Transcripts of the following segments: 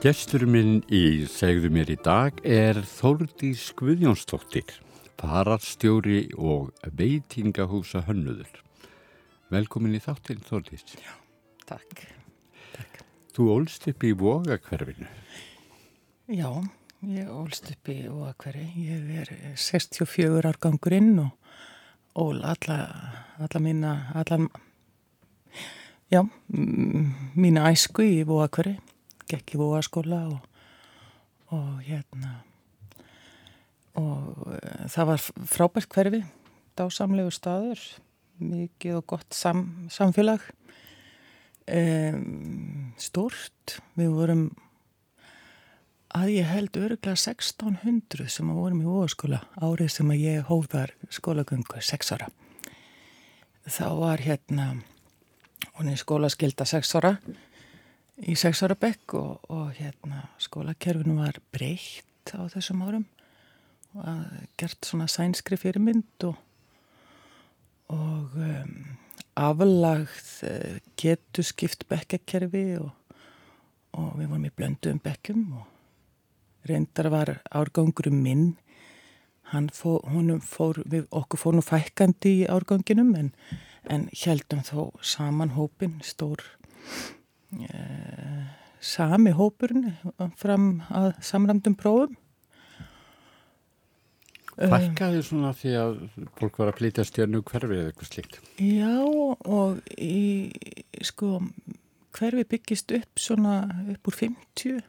Gestur minn í segðu mér í dag er Þórdís Guðjónsdóttir, pararstjóri og veitingahúsa hönnuður. Velkomin í þáttinn Þórdís. Já, takk. takk. Þú ólst upp í Vogakverfinu. Já, ég ólst upp í Vogakverfi. Ég er 64 árgangurinn og ól alla, alla mína, alla, já, mína æsku í Vogakverfi gekk í vóaskóla og, og hérna og uh, það var frábært hverfi dásamlegu staður mikið og gott sam, samfélag. Um, stort við vorum að ég held öruglega 1600 sem að vorum í vóaskóla árið sem að ég hóðar skólagöngu 6 ára. Þá var hérna hún er skólaskilda 6 ára í sexara bekk og, og hérna skólakerfinu var breytt á þessum árum og gert svona sænskri fyrirmynd og, og um, aflagð uh, getu skipt bekkakerfi og, og við vorum í blönduðum bekkum og reyndar var árgangurum minn. Hann fór, við okkur fór nú fækandi í árganginum en, en heldum þó saman hópin stór Eh, sami hópurinn fram að samramdum prófum. Fælkaði svona því að fólk var að flytja stjörnu hverfi eða eitthvað slikt? Já og í, sko, hverfi byggist upp svona upp úr 50,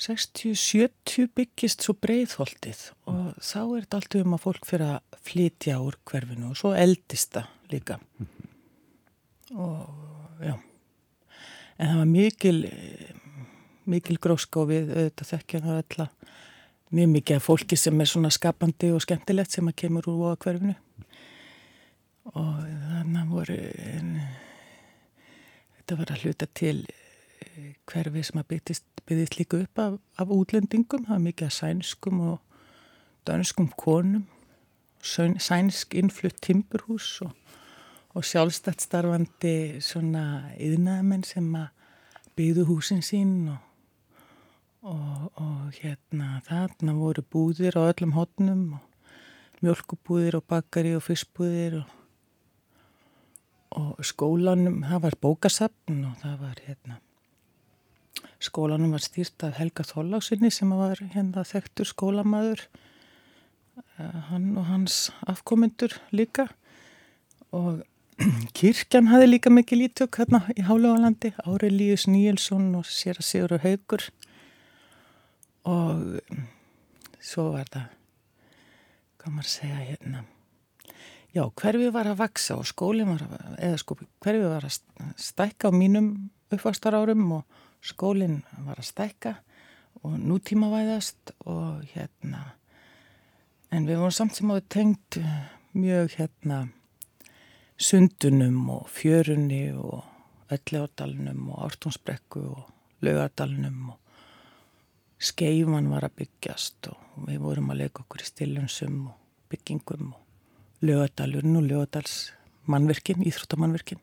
60, 70 byggist svo breiðholtið og þá er þetta alltaf um að fólk fyrir að flytja úr hverfinu og svo eldist það líka. Og já en það var mikil mikil gróska og við auðvitað þekkja það alltaf mjög mikið af fólki sem er svona skapandi og skemmtilegt sem að kemur úr á hverfinu og þannig að voru en, þetta var að hluta til eh, hverfi sem að byggðist, líka upp af, af útlendingum, það var mikið af sænskum og dönskum konum. Sænsk innflutt timburhús og og sjálfstætt starfandi svona yðnaðamenn sem að byggðu húsin sín og, og, og hérna þarna voru búðir á öllum hotnum og mjölkubúðir og bakari og fyrstbúðir og, og skólanum, það var bókasapn og það var hérna skólanum var stýrt af Helga Þóllagsinni sem var hérna þekktur skólamaður eh, hann og hans afkomendur líka. Og Kirkjan hafi líka mikið lítök hérna í Hálóðalandi, Árelíus Níelsson og sér að Sigur og Haugur og svo var það, hvað maður segja hérna, já hverfið var að vaksa og skólinn var að, eða sko hverfið var að stækka á mínum uppvastar árum og skólinn var að stækka og nútímavæðast og hérna, en við vorum samt sem áður tengt mjög hérna sundunum og fjörunni og ölleordalunum og ártónsbrekku og lögadalunum og skeifan var að byggjast og við vorum að leika okkur í stilunsum og byggingum og lögadalun og lögadals mannverkin, íþróttamannverkin.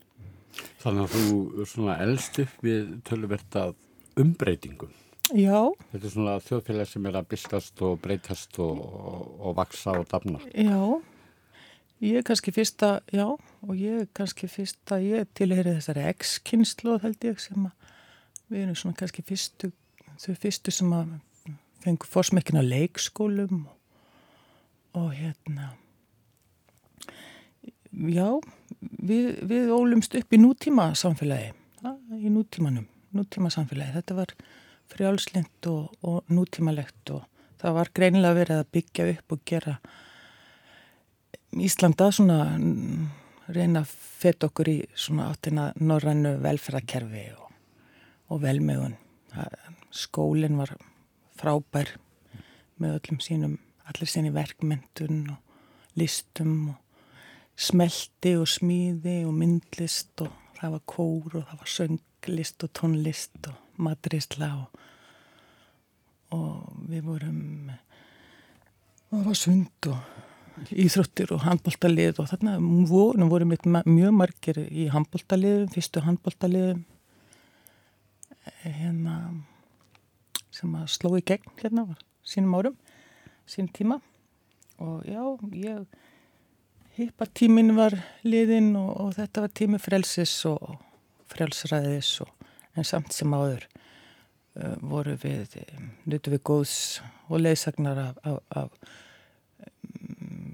Þannig að þú svona elst upp við tölverta umbreytingum. Já. Þetta er svona þjóðfélag sem er að bystast og breytast og, og, og vaksa og dafna. Já. Ég er kannski fyrsta, já, og ég er kannski fyrsta, ég tilheri þessari ex-kynslu held ég sem að við erum svona kannski fyrstu, þau fyrstu sem að fengur fórsmekkin á leikskólum og, og hérna, já, við, við ólumst upp í nútíma samfélagi, í nútímanum, nútíma samfélagi, þetta var frjálslind og, og nútímalegt og það var greinilega verið að byggja upp og gera Íslanda svona reyna að feta okkur í svona áttina norrannu velferðarkerfi og, og velmegun. Skólinn var frábær með öllum sínum, allir síni verkmyndun og listum og smelti og smíði og myndlist og það var kór og það var sönglist og tónlist og matrisla og, og við vorum og það var sund og íþróttir og handbóltalið og þarna voru, voru mjög margir í handbóltaliðum, fyrstu handbóltaliðum hérna sem að sló í gegn hérna sínum árum, sínum tíma. Og já, ég hippatímin var liðinn og, og þetta var tími frelsis og frelsræðis og, en samt sem áður uh, voru við nutu við góðs og leysagnar af, af, af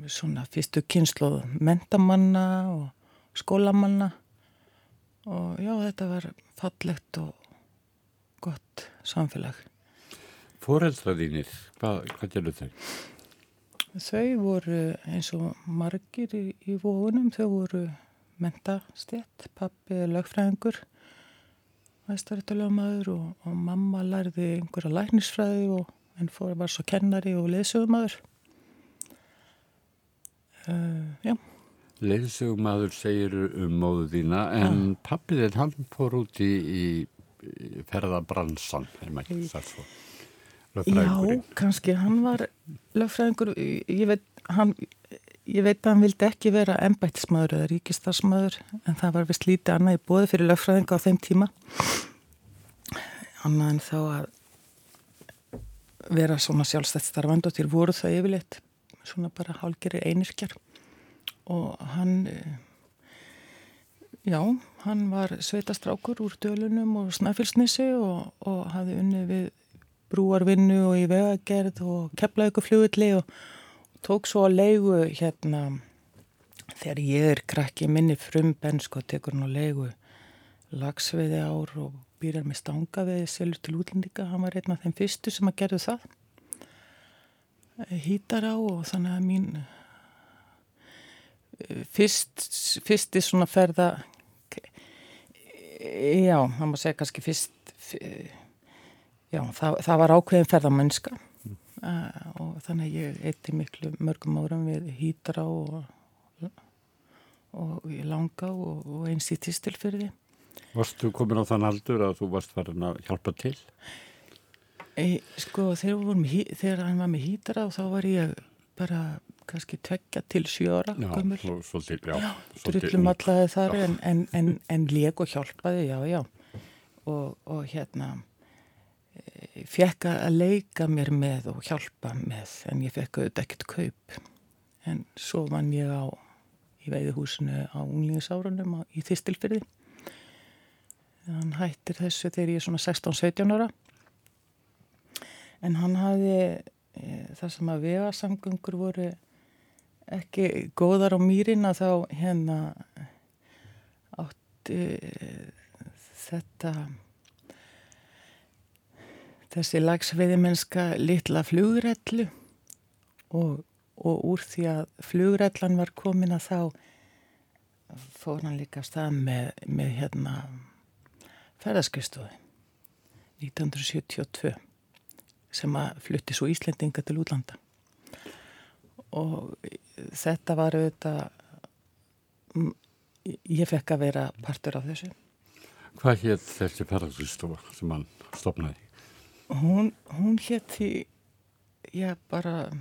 svona fyrstu kynslu mentamanna og skólamanna og já, þetta var fallegt og gott samfélag. Fóreldraðínir, hvað, hvað gerur þau? Þau voru eins og margir í, í vóunum, þau voru mentastjett, pappi lögfræðingur, væstaréttalögumæður og, og mamma lærði einhverja læknisfræði og en fór var svo kennari og leðsögumæður. Uh, já. Leðsögumæður segir um móðu þína en ja. pappið hann fór út í, í ferðabransan, er maður ekki það svo? Já, kannski, hann var lögfræðingur, ég veit, hann, ég veit að hann vildi ekki vera ennbættismæður eða ríkistarsmæður en það var vist lítið annað í bóði fyrir lögfræðinga á þeim tíma annað en þá að vera svona sjálfstætt starfand og til voru það yfirleitt svona bara hálgeri einirkjar og hann já, hann var sveitastrákur úr dölunum og snæfilsnissi og, og hafði unni við brúarvinnu og í vegagerð og keflaði ykkur fljóðilli og, og tók svo að leigu hérna þegar ég er krakki minni frum bensk og tekur að leigu lagsveiði ár og býrar með stanga við selur til útlendinga. Hann var einn af þeim fyrstu sem að gerðu það hýtar á og þannig að mín fyrst fyrsti svona ferða já, hann má segja kannski fyrst Já, það, það var ákveðin ferðamennska mm. uh, og þannig að ég eitti miklu mörgum árum við hýtra og, og í langa og, og eins í tistilfyrði. Varstu komin á þann aldur að þú varst farin að hjálpa til? E, sko, þegar, þegar hann var með hýtra og þá var ég bara kannski tvekja til sjóra já, já, drullum allaði þar en, en, en, en leik og hjálpaði, já, já. Og, og hérna fekk að leika mér með og hjálpa með en ég fekk auðvitað ekkert kaup. En svo vann ég á í veiðihúsinu á unglingsárunum í Þistilfyrði hann hættir þessu þegar ég er svona 16-17 ára en hann hafði e, þar sem að vegasamgöngur voru ekki góðar á mýrin að þá hérna átti e, þetta þessi lagsveiðimenska litla flugrætlu og, og úr því að flugrætlan var komin að þá fór hann líka stað með, með hérna ferðarskristofi 1972 sem að flutti svo Íslendinga til útlanda. Og þetta var auðvitað ég fekk að vera partur af þessu. Hvað hétt þessi ferðarskristofa sem hann stopnaði? Hún, hún hétti, já bara,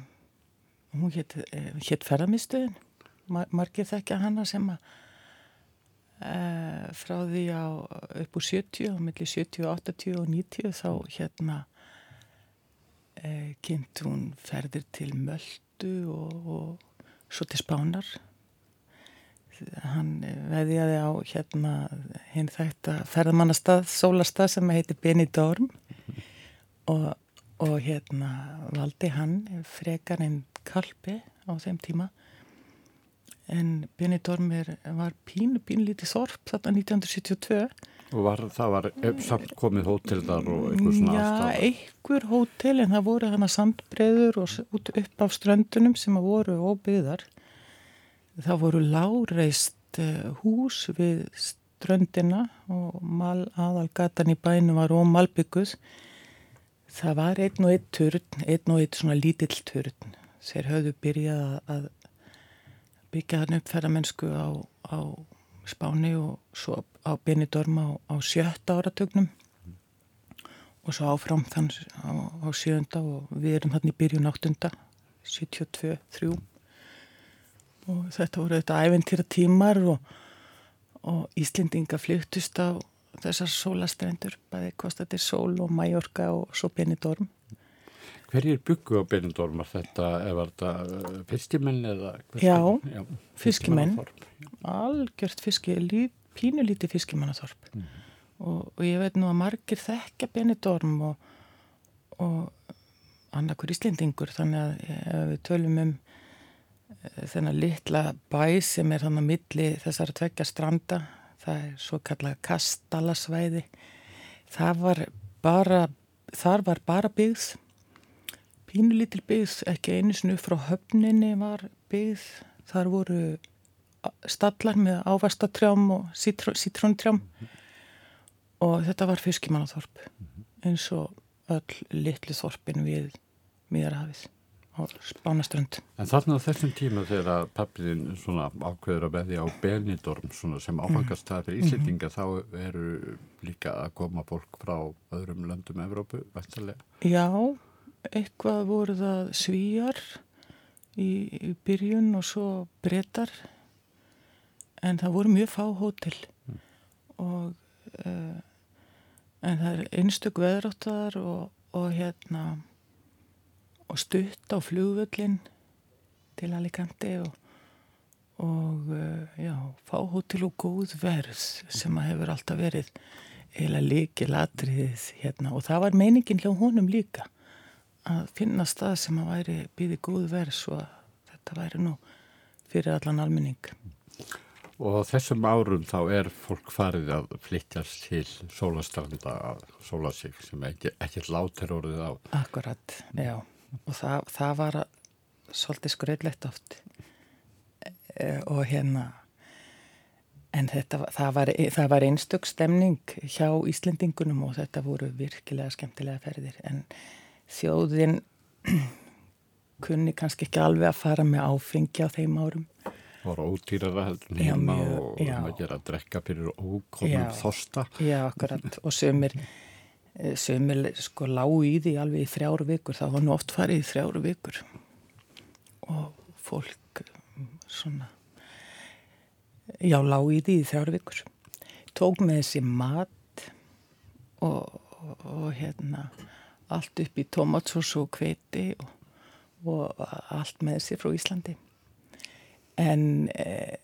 hún hétt hét ferðarmiðstöðin, Mar, margir þekkja hana sem að e, frá því á upp úr 70, mellir 70, 80 og 90 þá hérna e, kynnt hún ferðir til Möldu og, og svo til Spánar. Hann veðjaði á hérna hinn þetta ferðamannastað, sólastað sem heitir Benidorm. Og, og hérna valdi hann frekar en kalpi á þeim tíma. En Benidormir var pín, pínlítið þorp þetta 1972 og var, það var samt komið hótel þar og eitthvað svona Já, aðstæða. einhver hótel en það voru hana sandbreður og út upp af ströndunum sem að voru óbyðar það voru láreist eh, hús við ströndina og mal, aðalgatan í bænu var ómalbygguð Það var einn og einn turn, einn og einn svona lítill turn. Þeir höfðu byrjað að byggja hann upp ferðamennsku á, á Spáni og svo á Benidorma á, á sjötta áratögnum og svo áfram þann á, á sjönda og við erum hann í byrjun áttunda, 72-3 og þetta voru þetta æventýra tímar og, og Íslendinga flyttust á þessar sólastrendur, bæði Kostatir Sól og Mallorca og svo Benidorm. Hverjir byggu á Benidorm? Var þetta, var þetta uh, fiskimenn eða? Já, Já, fiskimenn, algjört fiski, pínulíti fiskimannathorp mm. og, og ég veit nú að margir þekkja Benidorm og, og annakur íslendingur þannig að ef við tölum um eh, þennan litla bæ sem er þannig að milli þessara tvekja stranda það er svo kallað kastalasvæði það var bara þar var bara byggð pínulítil byggð ekki einu snu frá höfninni var byggð þar voru stallar með ávastatrjám og sítróntrjám mm -hmm. og þetta var fiskimannathorp mm -hmm. eins og öll litlu þorpin við miðarhafið á Spánaströnd. En þarna þessum tíma þegar pappiðin ákveður að veðja á Benidorm sem mhm. áfangast það fyrir Íslitinga mm -hmm. þá eru líka að koma fólk frá öðrum löndum Evrópu, vextalega? Já, eitthvað voru það svíjar í, í byrjun og svo breytar en það voru mjög fá hótel. Mm. og uh, en það er einstök veðráttar og, og hérna og stutt á flugvöllin til Alicante og, og uh, já, fá hótel og góð verð sem að hefur alltaf verið eila líki latriðið hérna. Og það var meiningin hjá honum líka að finna stað sem að væri býði góð verð svo að þetta væri nú fyrir allan almenning. Og þessum árum þá er fólk farið að flytjast til sólastranda sólasík sem ekki, ekki látir orðið á. Akkurat, já. Og það, það var svolítið skröðlegt oft. E, og hérna en þetta, það var, var einstök stemning hjá Íslendingunum og þetta voru virkilega skemmtilega ferðir. En þjóðin kunni kannski ekki alveg að fara með áfengi á þeim árum. Það voru ótýrara heldur nýma og maður gera að drekka fyrir ókonum þosta Já, akkurat. Og sömur Eh, sömur sko lágu í því alveg í þrjáru vikur, það var oft farið í þrjáru vikur. Og fólk svona já, lágu í því í þrjáru vikur. Tók með þessi mat og, og, og hérna allt upp í tomatsós og kveiti og, og allt með þessi frá Íslandi en e,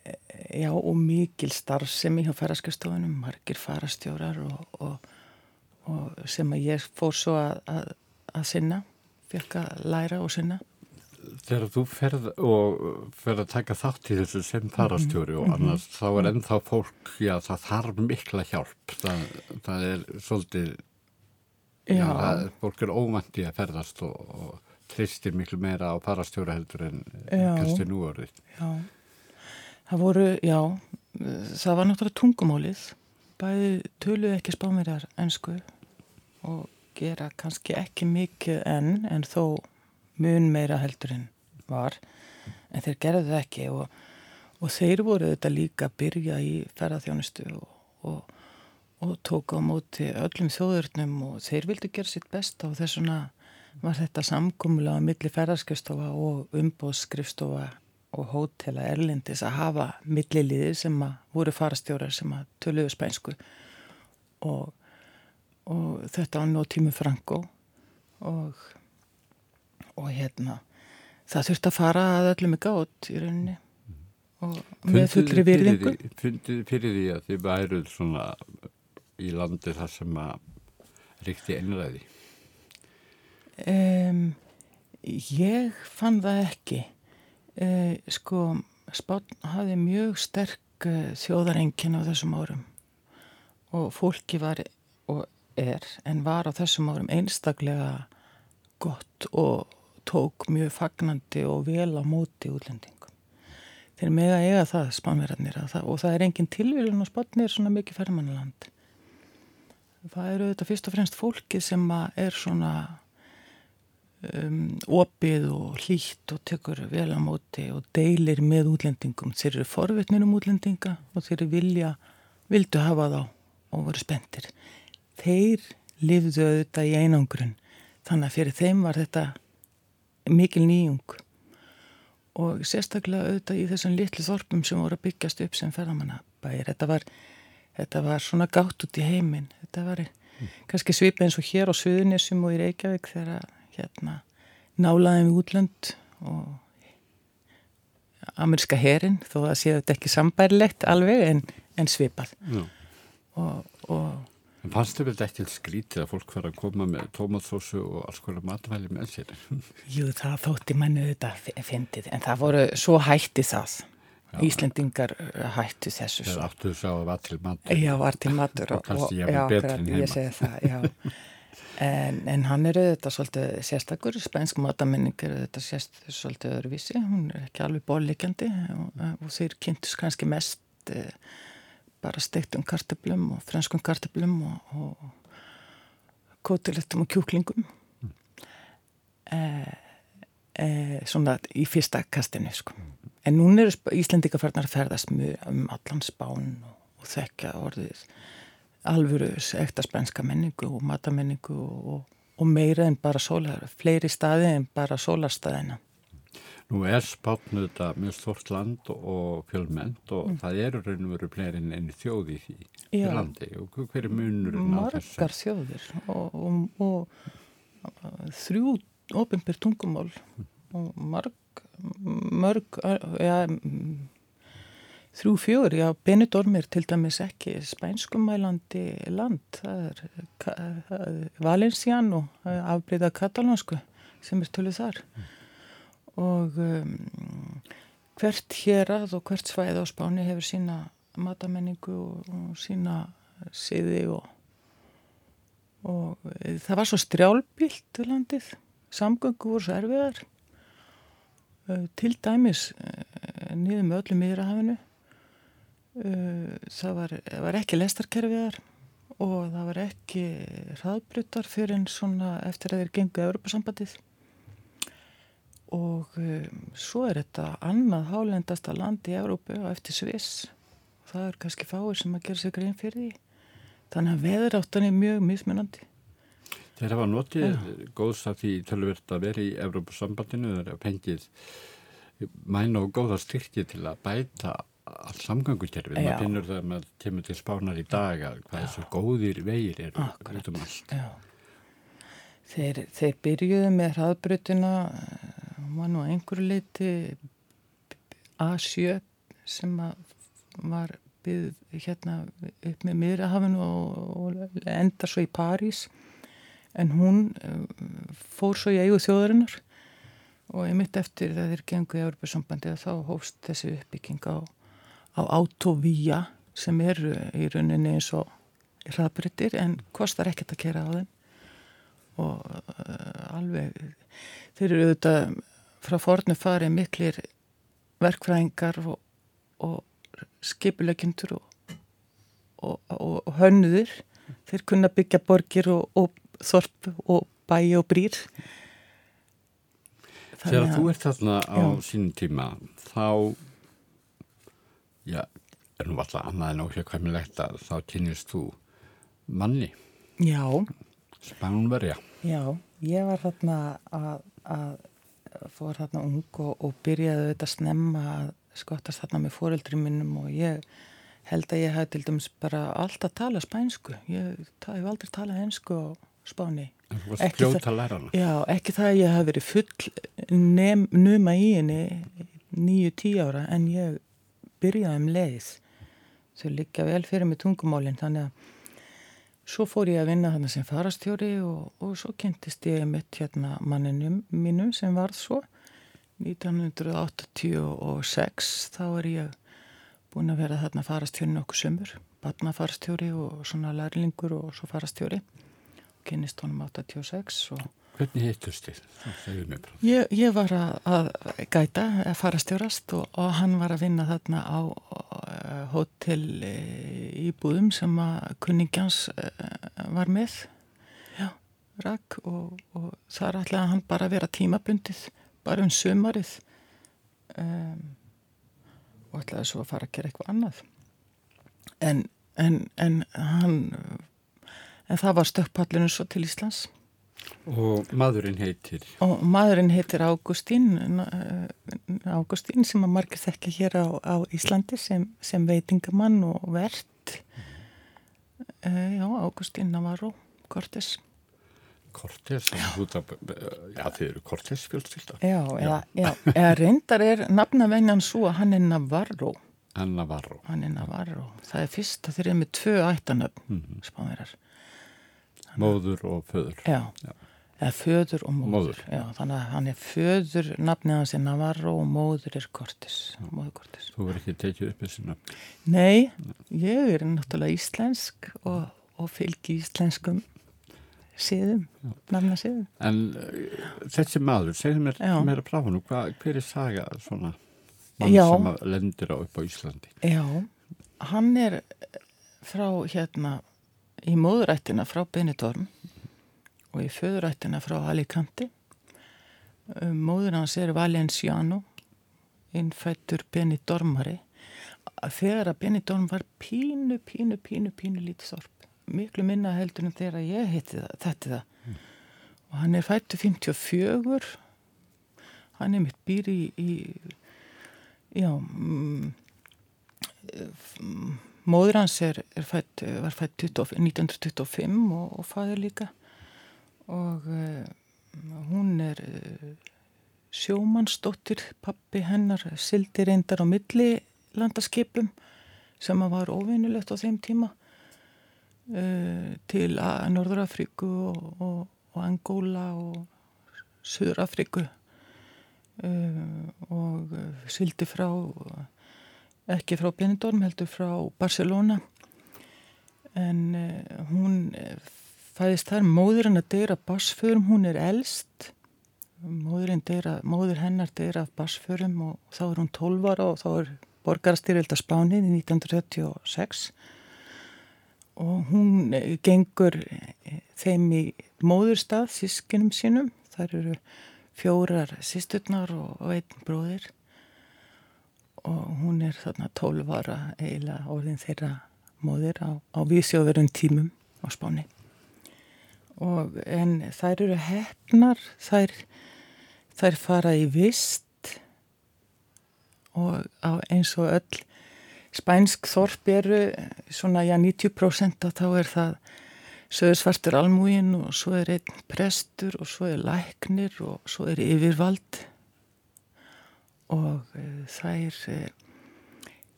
já og mikil starfsemi hjá færaskastofunum, margir farastjórar og og sem að ég fór svo að, að, að sinna, fekk að læra og sinna. Þegar þú ferð og ferð að taka þátt í þessu sem farastjóri mm -hmm. og mhm. annars þá er ennþá fólk, já það þarf mikla hjálp, það, það er svolítið, fólk er óvandi að ferðast og, og tristir miklu meira á farastjóra heldur en kannski nú orðið. Já, það voru, já, það var náttúrulega tungumálið, bæði töluð ekki spámiðar ennsku og gera kannski ekki mikið enn en þó mun meira heldur en var en þeir gerðu það ekki og, og þeir voru þetta líka að byrja í ferðarþjónustu og, og, og tóka á móti öllum þjóðurnum og þeir vildi gera sitt besta og þess vegna var þetta samkómulega á milli ferðarskristofa og umbóðskrifstofa og hótela erlendis að hafa milliliði sem að voru farastjórar sem að töluðu spænsku. Og og þetta var nóg tími Franko og, og hérna það þurfti að fara að öllum ekki átt í rauninni. Og með fullri virðingu. Fundið fyrir því að þið væruð svona í landi þar sem að ríkti einræði um, Ég fann það ekki uh, sko Spán hafði mjög sterk uh, þjóðarengin á þessum árum og fólki var og er en var á þessum árum einstaklega gott og tók mjög fagnandi og vel á móti útlendingum. Þeir með að eiga það spánverðarnir og það er engin tilvílun og spánni er svona mikið fermannaland. Það eru þetta fyrst og fremst fólki sem er svona um, opið og hlýtt og tekur vel á móti og deilir með útlendingum. Þeir eru forvitnir um útlendinga og þeir eru vilja, vildu hafa þá og voru spendir þeir lifðu auðvitað í einangrun. Þannig að fyrir þeim var þetta mikil nýjung. Og sérstaklega auðvitað í þessum litlu þorpum sem voru að byggjast upp sem ferðamannabæir. Þetta var, þetta var svona gátt út í heiminn þetta var mm. kannski svipið eins og hér á Suðunessum og í Reykjavík þegar hérna nálaðum við útlönd og amerska herin þó að séu þetta ekki sambærilegt alveg en, en svipað og, og En fannst þau vel ekki skrítið að fólk verða að koma með tómatsósu og alls konar matvæli með sér? Jú, það þótti mannu þetta fyndið, en það voru svo hætti það. Já. Íslendingar uh, hættu þessu svo. Það áttu þess að var til matur. Já, var til matur. og, og kannski ég en heima. Ég segi það, já. En, en hann er auðvitað svolítið sérstakur, spænsk matamenning er auðvitað sérst, svolítið öðruvísi, hún er ekki alveg bóliggjandi og, og þeir kynntus kannski mest eh, bara steiktum kartablum og franskum kartablum og, og kótilettum og kjúklingum mm. eh, eh, svona í fyrsta kastinu sko. Mm. en núna eru Íslendingafarnar að ferðast um allan spán og, og þekka orðið alvöru ekta spænska menningu og matamenningu og, og meira en bara sólar, fleiri staði en bara sólarstaðina Nú er spátnu þetta mjög stort land og fjölmend og mm. það eru raun og veru fleirin enn þjóði í því í landi og hver er munurinn á þessu? Margar þjóðir og, og, og þrjú ofinbyr tungumál og marg, mörg, ja, þrjú fjögur, já, Benidormir til dæmis ekki spænskumælandi land, það er Valencián og afbreyða katalónsku sem er töluð þar. Mm og um, hvert hérað og hvert svæð á spáni hefur sína matamenningu og, og sína siði og, og það var svo strjálpilt í landið, samgöngu voru svo erfiðar til dæmis uh, niður með öllum yfirhafinu uh, það var, var ekki lestarkerfiðar og það var ekki hraðbryttar fyrir en svona eftir að þeir gengu Europasambandið og um, svo er þetta annað hálendasta land í Európu og eftir Sviss. Það er kannski fáir sem að gera sig grein fyrir því. Þannig að veðráttan er mjög mismunandi Þeir hafa notið ja. góðs að því tölvert að vera í Európa-sambandinu þeir hafa pengið mæna og góða styrki til að bæta allt samgangukerfið, maður finnur það að maður kemur til spánar í dag að hvað þessu góðir vegir eru út um allt. Þeir, þeir byrjuðu með hraðbrutina var nú einhverju leiti A7 sem var byggð hérna upp með miðrahafinu og, og enda svo í París en hún uh, fór svo í eigu þjóðarinnar og ég mitt eftir það þeir gengu í Európa-sambandi að þá hófst þessi uppbygging á, á autovíja sem eru í rauninni eins og hraðbryttir en kostar ekkert að kera á þeim. Og uh, alveg þeir eru auðvitað frá fornu farið miklir verkfræðingar og, og skipulegjöndur og, og, og hönnuður þeir kunna byggja borgir og þorp og bæi og brýr. Þegar þú ert þarna á já. sínum tíma þá já, er nú alltaf annað en óhjökkvæmilegt að þá kynist þú manni. Já. Spánverja. Já, ég var þarna að, að fór þarna ung og, og byrjaði þetta snemma að skottast þarna með fóreldri minnum og ég held að ég hef til dæmis bara alltaf talað spænsku. Ég hef aldrei talað hensku á spáni. Ekki það, já, ekki það að ég hef verið full numa í henni nýju tí ára en ég byrjaði um leið. Þau líka vel fyrir með tungumálinn þannig að Svo fór ég að vinna þarna sem farastjóri og, og svo kentist ég mitt hérna manninum mínum sem varð svo. 1986 þá er ég búin að vera þarna farastjóri nokkuð sömur, barnafarastjóri og svona lærlingur og svo farastjóri kynist honum 86 og Hvernig heittust þið? Ég, ég var að, að gæta, að fara stjórast og, og hann var að vinna þarna á hótel uh, í búðum sem að kunningjans uh, var með. Já, rakk og, og þar ætlaði hann bara að vera tímabundið, bara um sömarið um, og ætlaði svo að fara að gera eitthvað annað. En, en, en hann, en það var stökkpallinu svo til Íslands. Og maðurinn heitir? Og maðurinn heitir Ágústín, Ágústín sem að margir þekka hér á, á Íslandi sem, sem veitingamann og verðt. Uh, já, Ágústín Navarro, Cortés. Cortés, þið eru Cortés fjölskylda. Já, já. Já, eða reyndar er nafnavenjan svo að hann er Navarro. Hann Navarro. Hann er Navarro. Það er fyrst að þeir eru með tvö ættanöfn, mm -hmm. spánverðar. Móður og föður. Já. já. Eða föður og móður, móður. Já, þannig að hann er föður nafnið hans er Navarro og móður er Cortés. Móður Þú verður ekki tekið upp þessi nafn? Nei, ég er náttúrulega íslensk og, og fylgi íslenskum síðum, nafna síðum En uh, þessi maður, segðu mér meira frá hann hver er saga svona mann Já. sem lendir á upp á Íslandi? Já, hann er frá hérna í móðurættina frá Benidorm og í föðurættina frá Alicante. Um, móður hans er Valenciano, innfættur Benidormari. Þegar að Benidorm var pínu, pínu, pínu, pínu lítið þorp. Miklu minna heldur en þegar ég hitti það, þetta það. Mm. Og hann er fættu 54. Hann er mitt býri í, í já, mm, móður hans er, er fætt, var fætt 1925 og, og fæður líka. Og uh, hún er uh, sjómannsdóttir pappi hennar sildi reyndar á milli landaskipum sem var ofinnilegt á þeim tíma uh, til Norðurafriku og, og, og Angóla og Suðurafriku og sildi frá ekki frá Benidorm heldur frá Barcelona. En hún fæðist þar. Móðurinn að deyra basförum, hún er elst. Deyra, móður hennar deyra af basförum og þá er hún 12 ára og þá er borgarstyrjöld að spánið í 1936 og hún eh, gengur eh, þeim í móðurstað sískinum sínum, þar eru fjórar sýsturnar og, og einn bróðir og hún er þarna 12 ára eiginlega orðin þeirra móðir á, á vísjóðverun tímum á spánið og, en þær eru hefnar, þær, þær fara í vist og eins og öll spænsk þorp eru svona já 90% þá er það sögursvartur almúin og svo er einn prestur og svo er læknir og svo er yfirvald og e, þær e,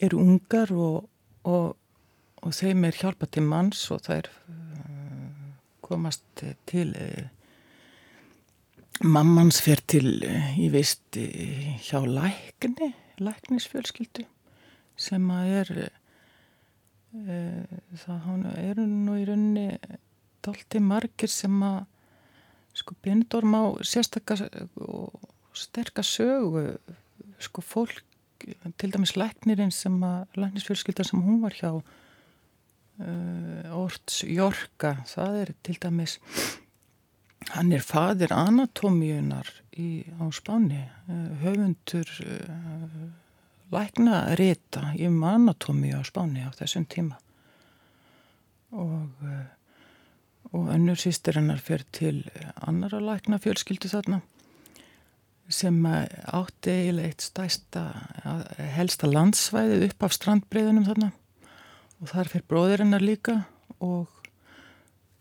eru ungar og, og, og þeim er hjálpa til manns og þær komast til eh, mammans fer til eh, ég veist eh, hjá lækni læknisfjölskyldu sem að er það eru nú í raunni dolti margir sem að sko Benidorm á sérstakar og sterkar sögu sko fólk til dæmis læknirinn sem að læknisfjölskylda sem hún var hjá uh, Orts Jorka það er til dæmis hann er fadir anatómiunar í, á Spáni uh, höfundur uh, lækna rita um anatómiu á Spáni á þessum tíma. Og og önnur sýstir hennar fyrir til annara lækna fjölskyldu þarna sem átti eiginlega eitt stæsta helsta landsvæðið upp af strandbreyðunum þarna. Og þar fyrir bróðirinnar líka og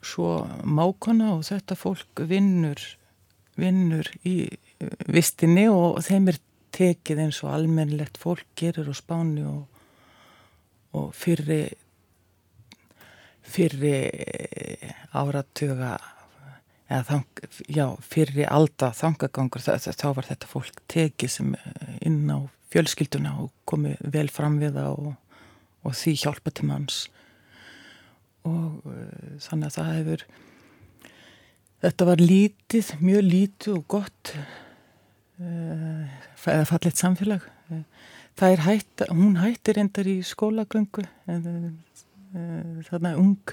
svo mákona og þetta fólk vinnur vinnur í vistinni og þeim er tekið eins og almennlegt fólk gerir á spáni og, og fyrri fyrri áratuga eða þang, já, fyrri alda þangagangur þá var þetta fólk tekið sem inn á fjölskylduna og komið vel fram við það og og því hjálpa til manns. Og uh, þannig að það hefur þetta var lítið, mjög lítið og gott uh, eða fallit samfélag. Það er hætt, hún hættir endar í skólagöngu þarna ung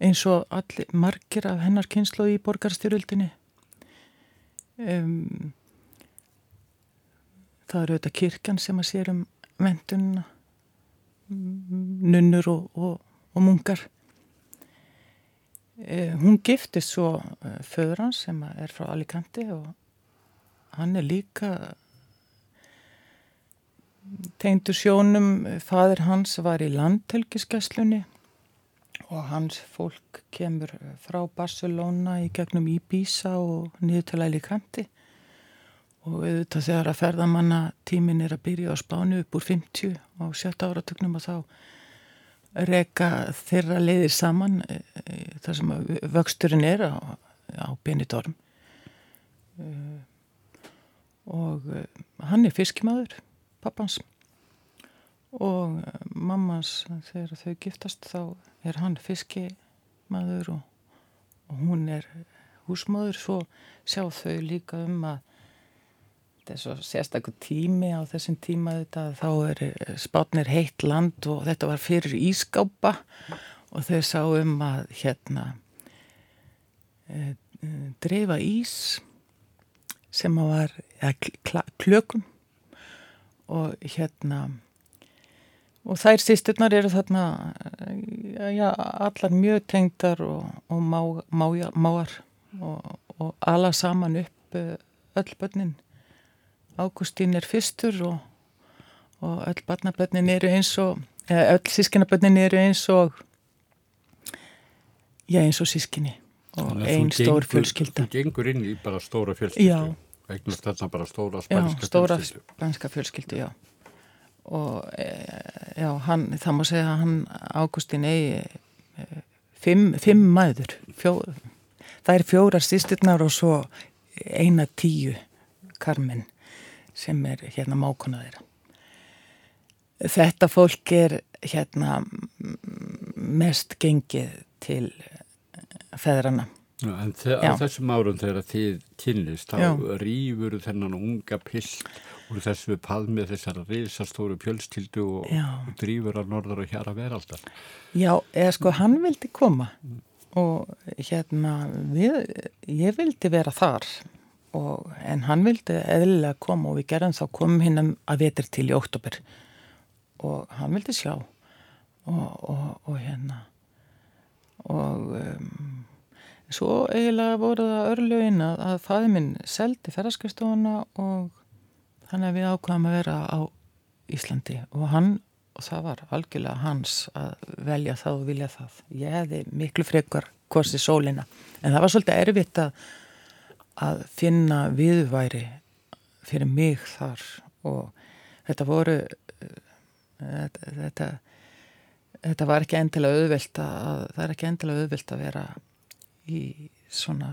eins og allir margir af hennar kynslu í borgarstyröldinni um, það eru auðvitað kirkjan sem að sér um vendununa nunnur og, og, og mungar. Eh, hún giftist svo eh, föður hans sem er frá Alicante og hann er líka tegndur sjónum, fadur hans var í landhelgiskesslunni og hans fólk kemur frá Barcelona í gegnum Ibiza og niður til Alicante. Og auðvitað þegar að ferðamanna tímin er að byrja á spánu upp úr 50 á sjötta áratögnum og þá reyka þeirra leiðir saman e, e, þar sem vöxturinn er á, á Benidorm. Og hann er fiskmaður pappans og mammas þegar þau giftast þá er hann fiskimaður og, og hún er húsmaður svo sjá þau líka um að er svo sérstaklega tími á þessum tíma þetta þá er spátnir heitt land og þetta var fyrir ískápa. Og þau sá um að hérna e, dreifa ís sem að var ja, klökum. Og hérna og þær sýsturnar eru þarna já, allar mjög tengdar og, og má, mája, máar og, og alla saman upp eh, öll börnin. Ágústín er fyrstur og, og öll barnabörnin eru eins og eða öll sískinabörnin eru eins og já eins og sískinni og einn stór fjölskylda. Þú gengur inn í bara stóra fjölskyldu. Eignast þarna bara stóra spænska já, stóra fjölskyldu. spænska fjölskyldu, já og e, já, hann, það má segja að hann Ágústin eigi e, fimm, fimm mæður. Fjó, það er fjórar sýsturnar og svo eina tíu karmin sem er hérna mákona þeirra. Þetta fólk er hérna mest gengið til feðrana Já, en á þessum árum þegar þið kynlist þá rýfur þennan unga pill úr þessu paðmið þessara reysastóru fjölstildu og, og drýfur á norður og hér að vera alltaf. Já, eða sko hann vildi koma mm. og hérna við, ég vildi vera þar og, en hann vildi eðlilega koma og við gerðum þá komum hinn að vetur til í óttobur og hann vildi sjá og, og hérna og um, svo eiginlega voru það örlögin að, að fæði minn seldi ferðarskustofuna og Þannig að við ákvæmum að vera á Íslandi og hann, og það var algjörlega hans að velja það og vilja það. Ég hefði miklu frekar korsið sólina, en það var svolítið erfitt að, að finna viðværi fyrir mig þar og þetta voru, þetta, þetta, þetta var ekki endilega auðvilt að, það er ekki endilega auðvilt að vera í svona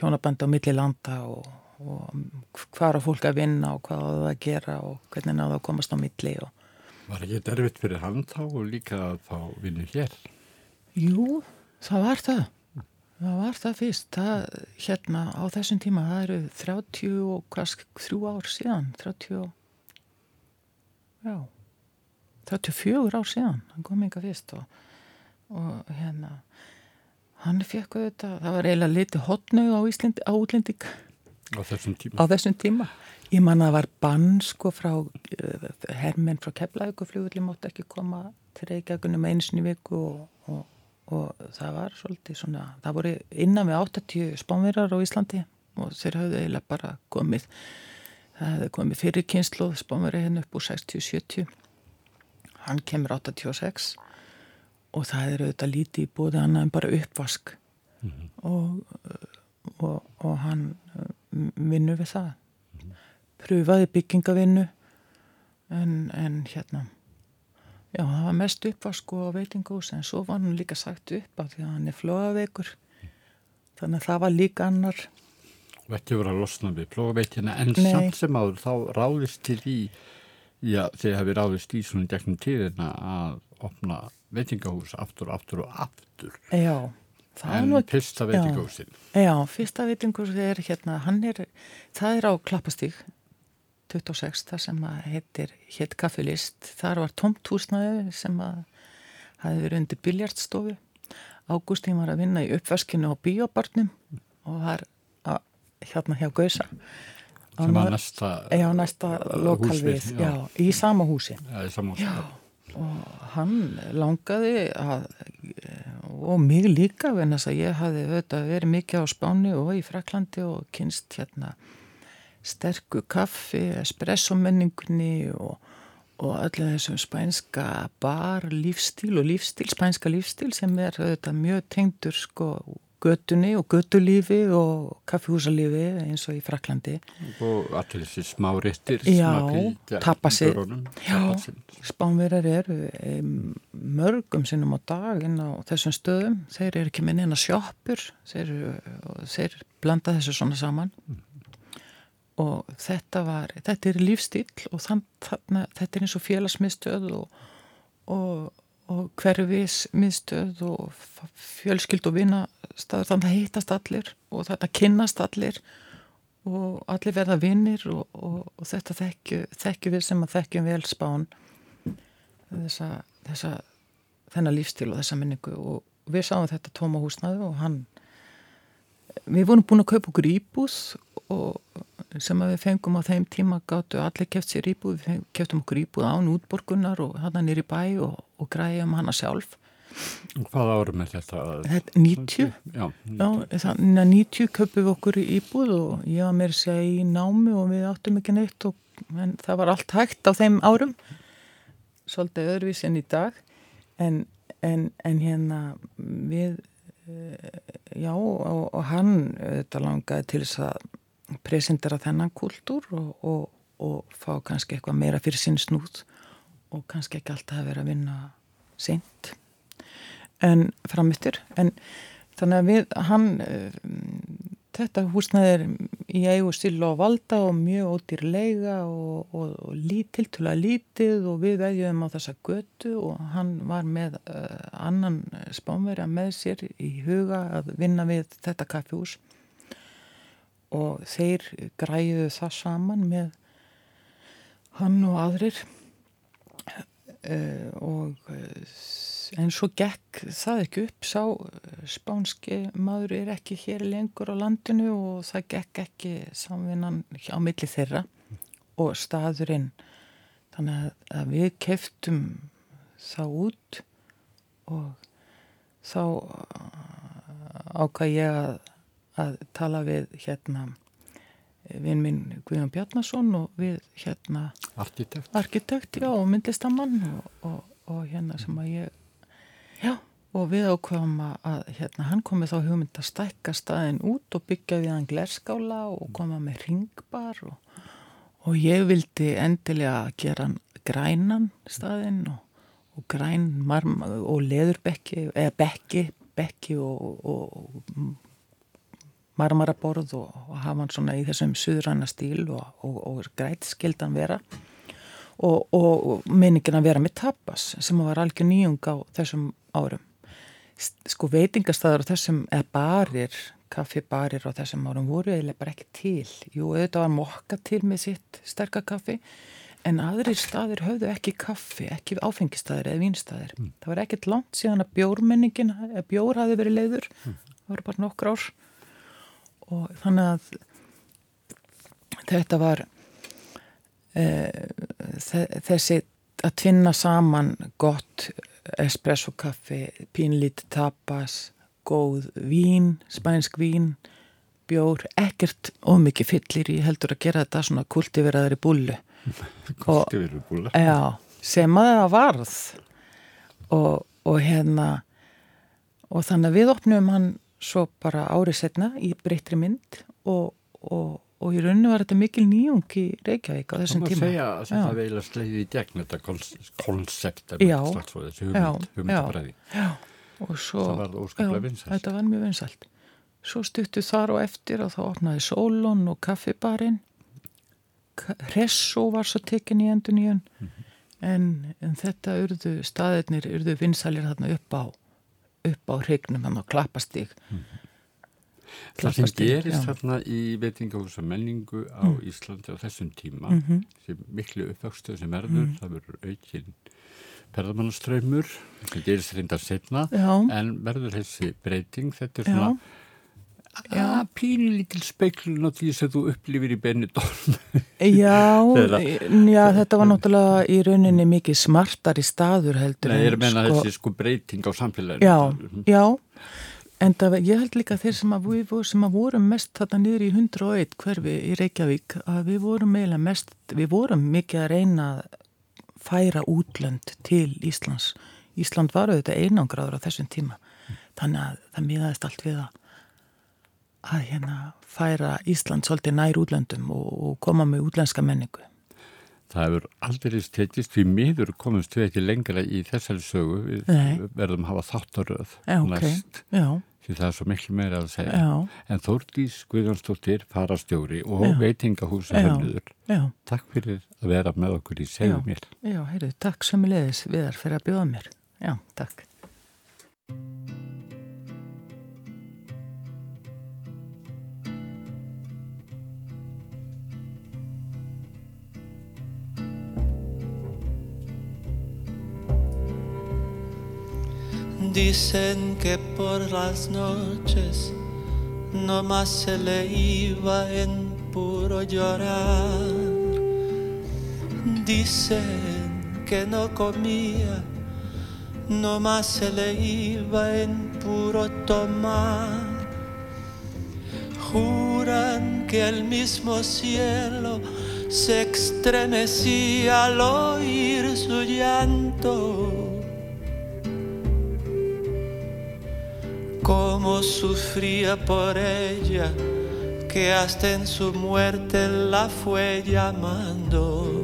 hjónabandi á milli landa og og hvað er fólk að vinna og hvað á það að gera og hvernig náðu að komast á milli og... Var ekki derfitt fyrir hann þá og líka að þá vinnu hér? Jú, það var það. Það var það fyrst. Það, hérna á þessum tíma það eru 30 og hvað þrjú ár síðan 30 já 34 ár síðan hann kom yngar fyrst og, og hérna hann fekk auðvitað, það var eiginlega litið hotnu á, á útlending Á þessum tíma? Á þessum tíma. Ég man að var bann sko frá uh, hermenn frá Keflavíkuflugulli mótt ekki koma til Reykjavíkunum einsinu viku og, og, og það var svolítið svona, það voru innan við 80 spánverðar á Íslandi og þeir hafðu eiginlega bara komið það hefði komið fyrir kynslu spánverði henn upp úr 60-70 hann kemur 86 og það er auðvitað lítið í búið annað en bara uppvask mm -hmm. og, og, og hann vinnu við það. Pröfaði byggingavinnu en, en hérna já það var mest uppvask og veitingús en svo var hann líka sagt upp af því að hann er flóaveikur þannig að það var líka annar. Og ekki verið að losna við flóaveitina en Nei. samt sem áður þá ráðist til í já þeir hafi ráðist í svona gegnum tíðina að opna veitingahús aftur og aftur og aftur. Já En nú, fyrsta veitingúsin? Já, fyrsta veitingúsin er hérna, hann er, það er á Klappastík 26, það sem heitir hétt kaffilist, þar var tomt húsnaði sem að hafi verið undir biljartstofu Ágústín var að vinna í uppvaskinu á bíobarnum og var að, hérna hjá Gausa. Sem var næsta, já, næsta lokalvið, já. já, í sama húsi. Já, í sama húsi og hann langaði að og mig líka venast að ég hafi verið mikið á Spáni og í Fraklandi og kynst hérna sterku kaffi, espresso menningunni og, og öllu þessum spænska bar lífstíl og lífstíl, spænska lífstíl sem er auðvitað mjög tengdur sko göttunni og göttulífi og kaffihúsalífi eins og í Fraklandi og allir þessi smá réttir Já, tapasir Spánverðar eru mörgum sinnum á daginn á þessum stöðum. Þeir eru ekki með neina sjóppur þeir, þeir blanda þessu svona saman. Mm og þetta var, þetta er lífstíl og þann, þarna, þetta er eins og félagsmiðstöð og, og, og hverfismiðstöð og fjölskyld og vinastað þannig að hittast allir og þetta kynnast allir og allir verða vinnir og, og þetta þekkju, þekkju við sem að þekkjum vel spán þessa, þessa þennan lífstíl og þessa minningu. Og við sáum þetta tóma húsnaði og hann við vorum búin að kaupa okkur íbúð og sem við fengum á þeim tíma gáttu allir keft sér íbúð, við keftum okkur íbúð án útborgunar og hann er í bæ og, og græðum hana sjálf. Hvað árum er þetta? Þetta 90 Já, 90, Já, 90 köpum við okkur íbúð og ég var með að segja í námi og við áttum ekki neitt og, en það var allt hægt á þeim árum. Svolítið öðruvís en í dag. En, en, en hérna við eh, já og, og hann þetta langaði til þess að presentera þennan kultúr og, og, og fá kannski eitthvað meira fyrir sinn snúð og kannski ekki alltaf að vera að vinna seint. En framittur en þannig að við hann eh, þetta húsnaði er í eigu stil og valda og mjög ódýr leiga og, og, og lítil til að lítið og við veðjum á þessa götu og hann var með uh, annan spánverja með sér í huga að vinna við þetta kaffihús og þeir græðu það saman með hann og aðrir. Uh, og uh, en svo gekk það ekki upp. Sá spánski maður er ekki hér lengur á landinu og það gekk ekki samvinnan á milli þeirra og staðurinn. Þannig að við keftum þá út og þá ákvað ég að að tala við hérna vinn minn Guðjón Bjarnason og við hérna arkitekt, arkitekt já, og myndlistamann og, og, og hérna sem að ég já, og við ákveðum að hérna hann komið þá hugmynd að stækka staðin út og byggja við hann glerskála og koma með ringbar og, og ég vildi endilega gera hann grænan staðin og græn marm og leðurbekki eða bekki, bekki og marmaraborð og, og hafa hann svona í þessum suðranna stíl og, og, og græt skildan vera. Og meiningin að vera með tapas sem var algjör nýjung á þessum árum. Sko veitingastæðar á þessum, eða barir kaffibarir á þessum árum voru eiginlega bara ekki til, jú auðvitað var mokka til með sitt sterkakaffi en aðrir staðir höfðu ekki kaffi ekki áfengistæðir eða vínstæðir mm. það var ekkert langt síðan að bjórmenningin bjór hafi verið leiður mm. það voru bara nokkur ár og þannig að þetta var e, þessi að tvinna saman gott espresso kaffi, pínlít tapas, góð vín, spænsk vín bjór, ekkert ómikið fyllir í heldur að gera þetta svona kultiveraðar í búlu kultiveraðar í búlu já, sem að það varð. Og, og hérna og þannig að við opnum hann svo bara árið setna í breytri mynd og, og, og í rauninu var þetta mikil nýjung í Reykjavík á þessum tíma. Það má segja að þetta veila sleiði í gegn þetta konsept er slags svo þessi hugmynd, hugmyndabræði. Já, og svo, það var óskaplega vinsalt. Þetta var mjög vinsalt. Svo stuttu þar og eftir og þá opnaði Solon og kaffibarinn. Resso var svo tekin í endur nýjun mm -hmm. en, en þetta urðu, staðirnir urðu vinsalir þarna upp á upp á hregnum hann á klappastík mm. Það sem gerist já. þarna í veitingahúsa menningu á mm. Íslandi á þessum tíma mm -hmm. sem miklu uppvöxtu sem verður, mm. það verður aukinn perðamannaströymur sem gerist reyndar setna já. en verður þessi breyting þetta er svona að pínu lítil speiklun á því sem þú upplifir í Benidorm Já, já, þetta var náttúrulega í rauninni mikið smartar í staður heldur Nei, ég er að menna sko, þessi sko breyting á samfélaginu Já, mhm. já en það, ég held líka þeir sem að við sem að vorum mest þarna niður í 101 hverfi í Reykjavík að við vorum meila mest, við vorum mikið að reyna að færa útlönd til Íslands. Ísland var auðvitað einangraður á þessum tíma. Þannig að það miðaðist allt við að, að hérna færa Ísland svolítið nær útlöndum og, og koma með útlenska menningu. Það hefur aldrei stetist við miður komumst við ekki lengra í þessari sögu. Við Nei. verðum að hafa þáttaröð Já, ok. næst. Já, Því það er svo miklu meira að segja. já, En Þórdís Guðjónsdóttir, farastjóri og Já. höfniður. já. Takk fyrir að vera með okkur í mér. Já, heyrðu, takk sömulegis viðar fyrir að bjóða mér. Já, takk. Dicen que por las noches no más se le iba en puro llorar. Dicen que no comía, no más se le iba en puro tomar. Juran que el mismo cielo se estremecía al oír su llanto. Cómo sufría por ella, que hasta en su muerte la fue llamando.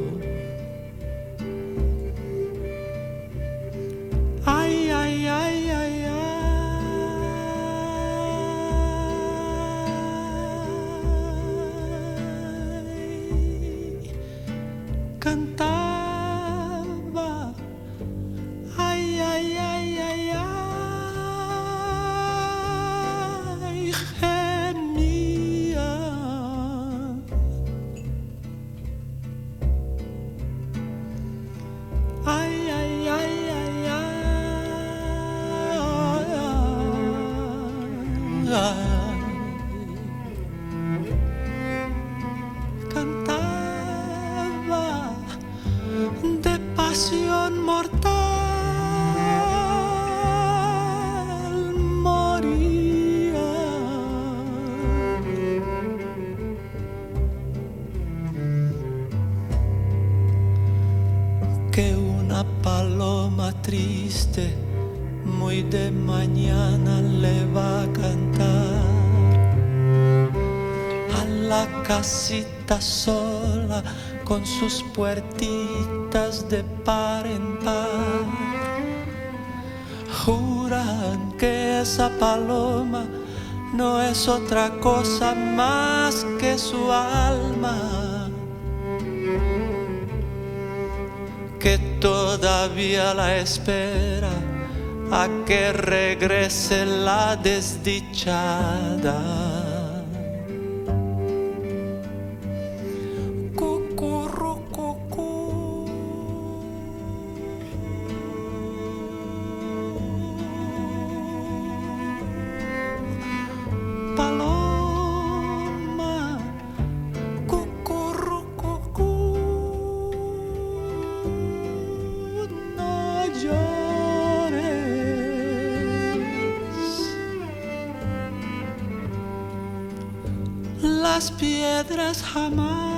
Sus puertitas de par en par. Juran que esa paloma no es otra cosa más que su alma, que todavía la espera a que regrese la desdichada. Las piedras jamás.